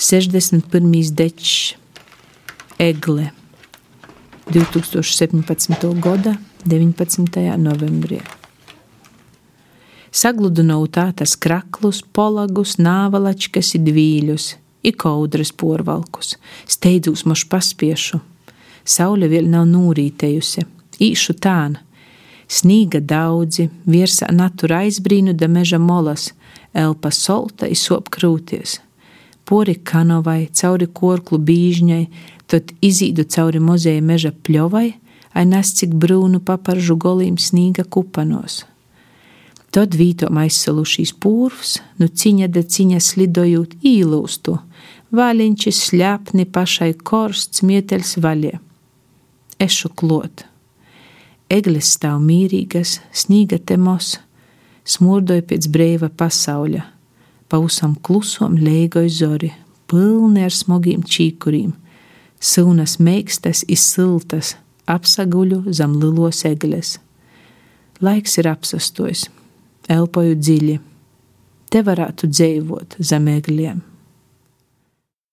61. dečs, egle 2017. gada 19. novembrī. Sagludinau tātas kraklus, polagus, nāvalačkas, dvīļus, ikaudras porvalkus, steidzūs moš paspiešu. Saule vēl nav nūrītējusi, īšu tāna. Snīga daudzi, virsā natura aizbrīnu da meža molas, elpa solta izsop krūties. Pori kanovai, cauri korklu bīžņai, tad izīdu cauri mozeja meža pļovai, ai nes cik brūnu paparžu golīm snīga kupanos. Tad vītom aizsalušīs pūrs, nu ciņa da ciņa slidojot īlūstu, vaļiņķis sļāpni pašai korsts mieteļs vaļie. Ešu klot. Eglis stāv mīrīgas, snīga temos, smurdoja pēc brīva pasauļa, pausam klusom leigoja zori, pilni ar smogiem čīkuriem, sunas meikstas izsiltas, apsaguļu zem lilos egles. Laiks ir apsastojis elpoju dziļi. Te varētu dzīvot zem egliem.